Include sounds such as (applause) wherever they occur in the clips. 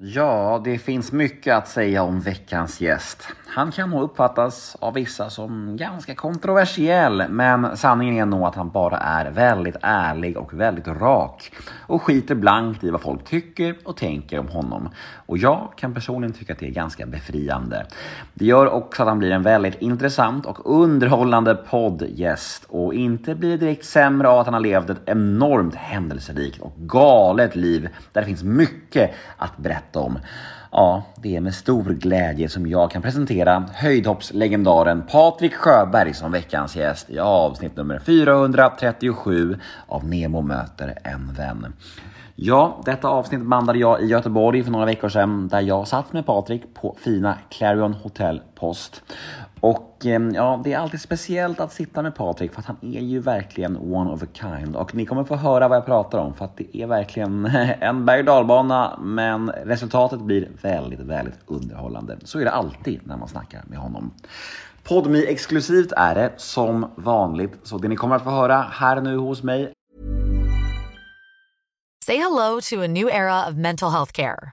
Ja, det finns mycket att säga om veckans gäst. Han kan nog uppfattas av vissa som ganska kontroversiell, men sanningen är nog att han bara är väldigt ärlig och väldigt rak och skiter blankt i vad folk tycker och tänker om honom. Och jag kan personligen tycka att det är ganska befriande. Det gör också att han blir en väldigt intressant och underhållande poddgäst och inte blir det direkt sämre av att han har levt ett enormt händelserikt och galet liv där det finns mycket att berätta om. Ja, det är med stor glädje som jag kan presentera höjdhoppslegendaren Patrik Sjöberg som veckans gäst i avsnitt nummer 437 av Nemo möter en vän. Ja, detta avsnitt bandade jag i Göteborg för några veckor sedan där jag satt med Patrik på fina Clarion Hotel Post. Och ehm, ja, det är alltid speciellt att sitta med Patrik för att han är ju verkligen one of a kind. Och ni kommer få höra vad jag pratar om för att det är verkligen (laughs) en berg och dalbana men resultatet blir väldigt, väldigt underhållande. Så är det alltid när man snackar med honom. Podmi exklusivt är det som vanligt, så det ni kommer att få höra här nu hos mig Say hello to a new era of mental health care.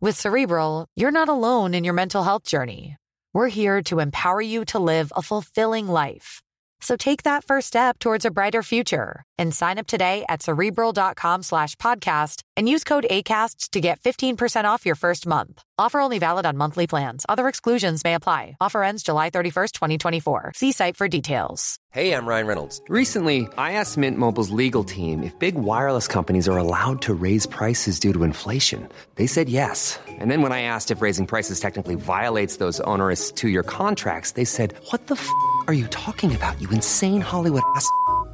With Cerebral, you're not alone in your mental health journey. We're here to empower you to live a fulfilling life. So take that first step towards a brighter future and sign up today at cerebral.com slash podcast and use code ACasts to get 15% off your first month. Offer only valid on monthly plans. Other exclusions may apply. Offer ends July 31st, 2024. See site for details. Hey, I'm Ryan Reynolds. Recently, I asked Mint Mobile's legal team if big wireless companies are allowed to raise prices due to inflation. They said yes. And then when I asked if raising prices technically violates those onerous two year contracts, they said, What the f are you talking about, you insane Hollywood ass?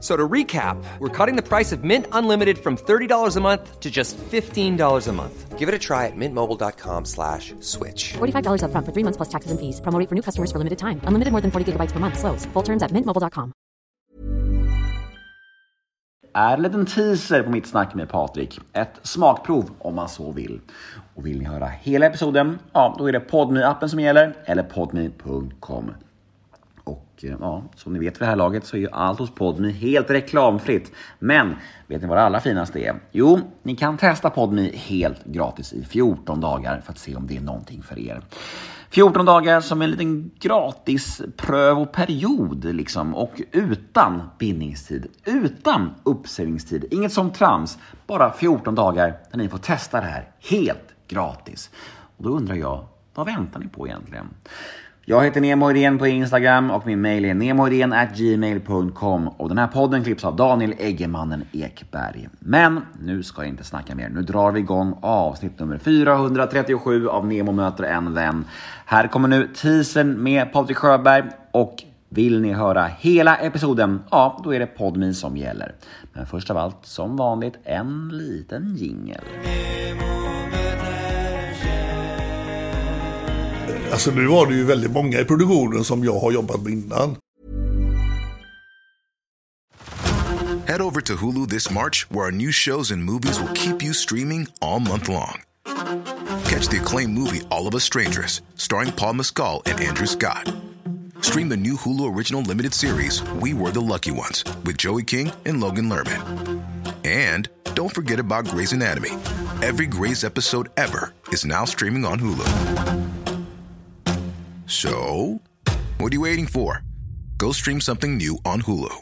So to recap, we're cutting the price of Mint Unlimited from $30 a month to just $15 a month. Give it a try at mintmobile.com slash switch. $45 upfront for three months plus taxes and fees. Promo rate for new customers for limited time. Unlimited more than 40 gigabytes per month. Slows. Full terms at mintmobile.com. är en liten teaser på mitt snack med Patrik. Ett smakprov om man så vill. Och vill ni höra hela episoden, ja då är det podme appen som gäller eller podme.com. Och eh, ja, som ni vet vid det här laget så är ju allt hos Podme helt reklamfritt. Men vet ni vad det allra finaste är? Jo, ni kan testa Podme helt gratis i 14 dagar för att se om det är någonting för er. 14 dagar som en liten gratis prövoperiod liksom och utan bindningstid, utan uppsägningstid, inget som trams. Bara 14 dagar där ni får testa det här helt gratis. Och då undrar jag, vad väntar ni på egentligen? Jag heter Nemo Idén på Instagram och min mail är gmail.com och den här podden klipps av Daniel Eggemannen Ekberg. Men nu ska jag inte snacka mer. Nu drar vi igång avsnitt nummer 437 av Nemo möter en vän. Här kommer nu teasern med Patrik Sjöberg och vill ni höra hela episoden, ja då är det Podmi som gäller. Men först av allt, som vanligt, en liten jingel. Alltså nu var det ju väldigt många i produktionen som jag har jobbat med innan. Head over to Hulu this March, where our new shows and movies will keep you streaming all month long. Catch the acclaimed movie All of Us Strangers, starring Paul Mescal and Andrew Scott. Stream the new Hulu original limited series We Were the Lucky Ones with Joey King and Logan Lerman. And don't forget about Grey's Anatomy. Every Grey's episode ever is now streaming on Hulu. So, what are you waiting for? Go stream something new on Hulu.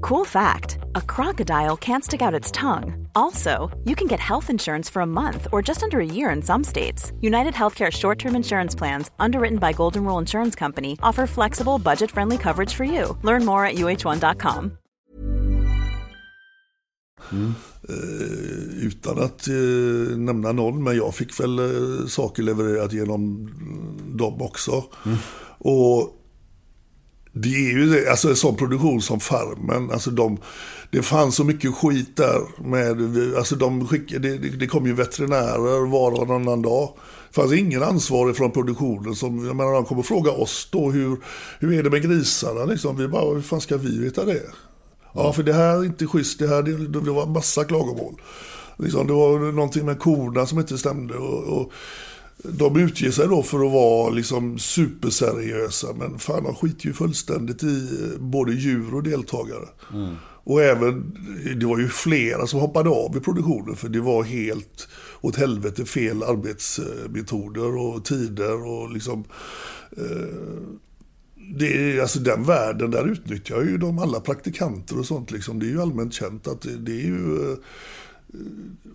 Cool fact a crocodile can't stick out its tongue. Also, you can get health insurance for a month or just under a year in some states. United Healthcare short term insurance plans, underwritten by Golden Rule Insurance Company, offer flexible, budget friendly coverage for you. Learn more at uh1.com. Mm. Uh, utan att uh, nämna någon, men jag fick väl uh, saker levererat genom dem också. Mm. Och Det är ju det, alltså en sån produktion som Farmen, alltså de, det fanns så mycket skit där med, alltså de skickade, det, det kom ju veterinärer var och varannan dag. Det fanns ingen ansvarig från produktionen som, jag menar de kommer fråga oss då hur, hur är det med grisarna liksom? Vi bara, hur fan ska vi veta det? Ja, för det här är inte schysst, det här, det, det var massa klagomål. Liksom, det var någonting med korna som inte stämde och, och de utger sig då för att vara liksom superseriösa men fan de skiter ju fullständigt i både djur och deltagare. Mm. Och även, det var ju flera som hoppade av i produktionen för det var helt åt helvete fel arbetsmetoder och tider och liksom eh, det alltså den världen där utnyttjar ju de alla praktikanter och sånt liksom. Det är ju allmänt känt att det, det är ju eh,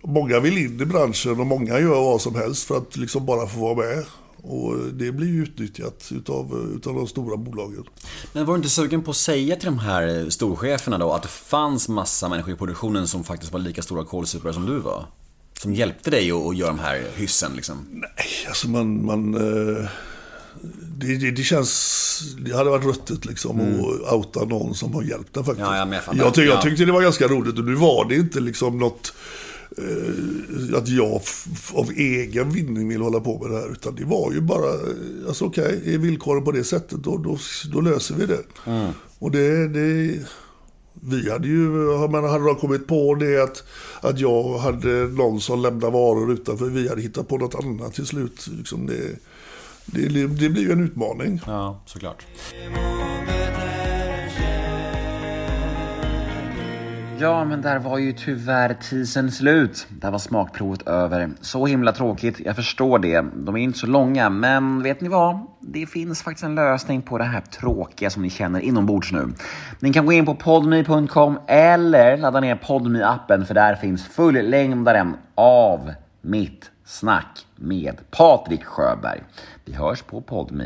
Många vill in i branschen och många gör vad som helst för att liksom bara få vara med. Och det blir ju utnyttjat utav, utav de stora bolagen. Men var du inte sugen på att säga till de här storcheferna då att det fanns massa människor i produktionen som faktiskt var lika stora kolsupare som du var? Som hjälpte dig att göra de här hyssen liksom? Nej, alltså man... man eh, det, det, det, känns... Det hade varit ruttet liksom mm. att outa någon som har hjälpt en faktiskt. Ja, jag, jag, tyck, jag tyckte det var ganska roligt och nu var det inte liksom något eh, att jag av egen vinning vill hålla på med det här. Utan det var ju bara, eh, alltså okej, okay, är villkoren på det sättet då, då, då löser vi det. Mm. Och det, det, vi hade ju, men hade de kommit på det att, att jag hade någon som lämnade varor utanför, vi hade hittat på något annat till slut. Liksom det, det, det blir ju en utmaning. Ja, såklart. Ja, men där var ju tyvärr tisen slut. Där var smakprovet över. Så himla tråkigt, jag förstår det. De är inte så långa, men vet ni vad? Det finns faktiskt en lösning på det här tråkiga som ni känner inombords nu. Ni kan gå in på podme.com eller ladda ner podme appen för där finns fullängdaren av mitt snack med Patrik Sjöberg. Vi hörs på Podme.